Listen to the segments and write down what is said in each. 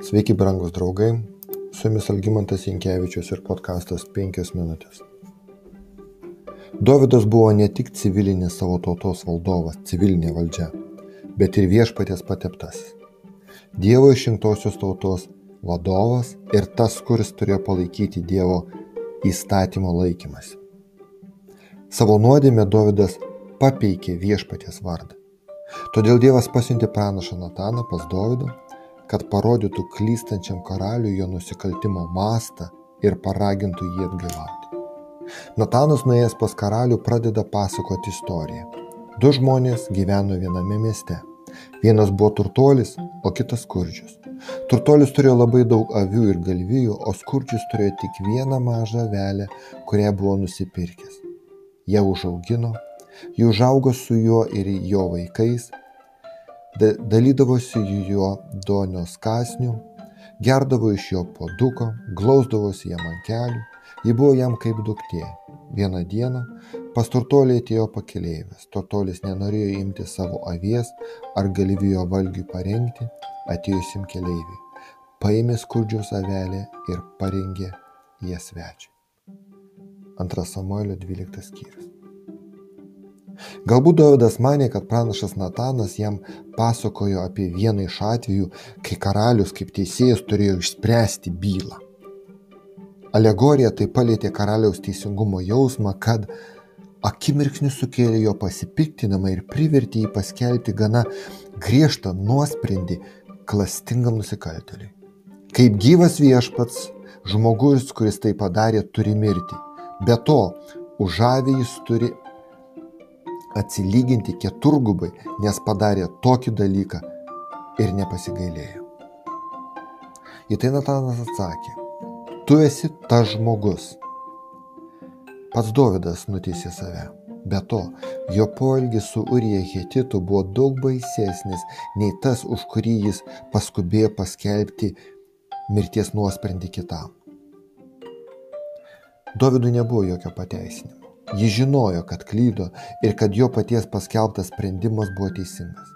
Sveiki, brangus draugai. Su jumis Algymantas Jankievičius ir podkastas 5 minutės. Dovydas buvo ne tik civilinis savo tautos valdovas, civilinė valdžia, bet ir viešpatės pateptasis. Dievo išrinktosios tautos vadovas ir tas, kuris turėjo palaikyti Dievo įstatymo laikymasi. Savo nuodėmę Dovydas papeikė viešpaties vardą. Todėl Dievas pasiuntė pranašą Nataną pas Dovydą kad parodytų klystančiam karaliui jo nusikaltimo mastą ir paragintų jį atgailauti. Natanas nuėjęs pas karalių pradeda pasakoti istoriją. Du žmonės gyveno viename mieste. Vienas buvo turtuolis, o kitas skurdžius. Turtuolis turėjo labai daug avių ir galvijų, o skurdžius turėjo tik vieną mažą avelę, kurią buvo nusipirkęs. Jie užaugino, jį užaugo su juo ir jo vaikais dalydavosi juo duonios kąsniu, gerdavo iš jo puoduko, glausdavosi jam ant kelių, ji buvo jam kaip duktė. Vieną dieną pas turtolį atėjo pakeleivis. Turtolis nenorėjo imti savo avies ar galvijo valgiui parengti atėjusim keleiviui. Paėmė skurdžiaus avelę ir parengė ją svečiui. Antras Samuelio 12 skyrius. Galbūt Dovydas manė, kad pranašas Natanas jam pasakojo apie vieną iš atvejų, kai karalius kaip teisėjas turėjo išspręsti bylą. Alegorija tai palėtė karaliaus teisingumo jausmą, kad akimirksniu sukėlė jo pasipiktinamą ir privertė jį paskelbti gana griežtą nuosprendį klastingam nusikaltėliui. Kaip gyvas viešpats, žmogus, kuris tai padarė, turi mirti. Be to, už žavį jis turi atsilyginti keturgubai, nes padarė tokį dalyką ir nepasigailėjo. Į tai Natanas atsakė, tu esi tas žmogus. Pats Dovydas nuteisė save. Be to, jo poelgis su Urija Hetitu buvo daug baisesnis nei tas, už kurį jis paskubėjo paskelbti mirties nuosprendį kitam. Dovydui nebuvo jokio pateisinimo. Jis žinojo, kad klydo ir kad jo paties paskelbtas sprendimas buvo teisingas.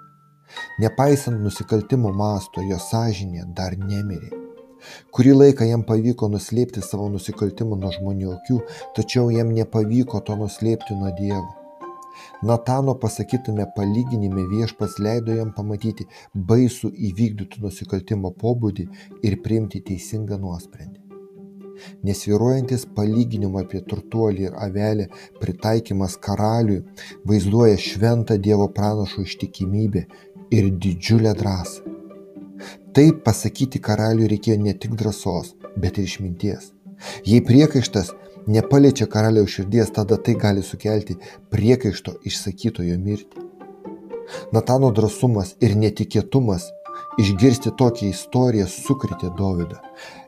Nepaisant nusikaltimo masto, jo sąžinė dar nemirė. Kurį laiką jam pavyko nuslėpti savo nusikaltimą nuo žmonių akių, tačiau jam nepavyko to nuslėpti nuo Dievo. Natano pasakytame palyginime viešpas leido jam pamatyti baisų įvykdytų nusikaltimo pobūdį ir priimti teisingą nuosprendį. Nesviruojantis palyginimo apie turtuolį ir avelę pritaikymas karaliui vaizduoja šventą Dievo pranašo ištikimybę ir didžiulę drąsą. Taip pasakyti karaliui reikėjo ne tik drąsos, bet ir išminties. Jei priekaištas nepaliečia karaliaus širdies, tada tai gali sukelti priekaišto išsakytojo mirtį. Natano drąsumas ir netikėtumas Išgirsti tokią istoriją sukritė Dovydą.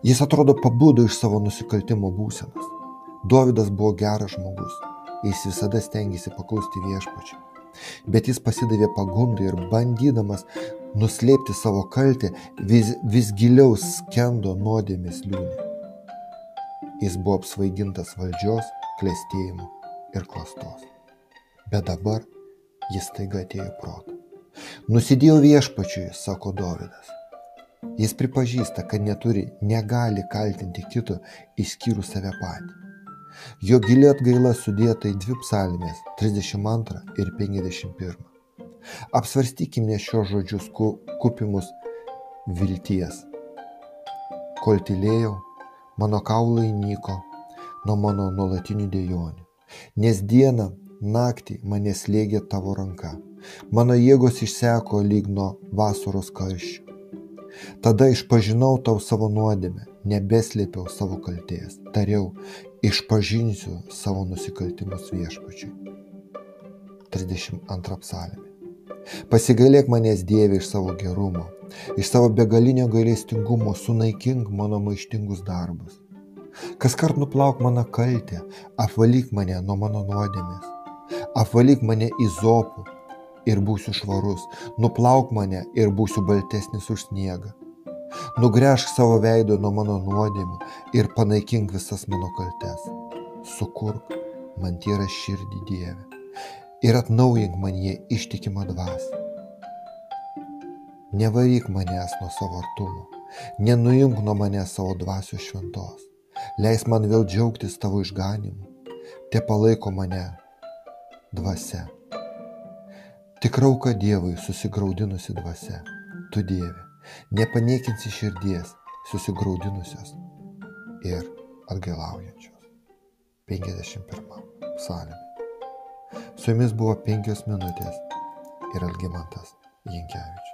Jis atrodo pabudo iš savo nusikaltimo būsenos. Dovydas buvo geras žmogus. Jis visada stengiasi paklusti viešpačiui. Bet jis pasidavė pagundai ir bandydamas nuslėpti savo kaltę vis, vis giliau skendo nuodėmės liūnė. Jis buvo apsvaigintas valdžios, klėstėjimo ir klastos. Bet dabar jis taiga atėjo protą. Nusidėjau viešpačiui, sako Dovydas. Jis pripažįsta, kad neturi, negali kaltinti kito išskyrus save patį. Jo gili atgaila sudėta į dvi psalmės - 32 ir 51. Apsvarstykime šios žodžius kupimus vilties. Kol tylėjau, mano kaulai nyko nuo mano nuolatinių dėjonių, nes dieną, naktį mane slėgė tavo ranka Mano jėgos išseko lyg nuo vasaros karščių. Tada išpažinau tau savo nuodėmę, nebeslėpiau savo kalties. Tariau, išpažinsiu savo nusikaltimus viešpačiui. 32 psalmė. Pasigailėk manęs Dieve iš savo gerumo, iš savo begalinio gailestingumo sunaikink mano maištingus darbus. Kas kart nuplauk mano kaltę, apvalyk mane nuo mano nuodėmės, apvalyk mane įzopų, ir būsiu švarus, nuplauk mane ir būsiu baltesnis už sniegą. Nugręžk savo veido nuo mano nuodėmių ir panaikink visas mano kaltes. Sukurk man tyrą širdį Dievę ir atnaujink man jie ištikimą dvasę. Nevaryk manęs nuo savo artumo nenuimk nuo manęs savo dvasios šventos. Leis man vėl džiaugtis tavo išganimu. Te palaiko mane dvasia. Tikrauka Dievui susigraudinusi dvasia. Tu Dieve, nepaniekinsi širdies susigraudinusios ir atgailaujančios. 51 psalmė. Su jumis buvo penkios minutės ir Algimantas Jankievičius.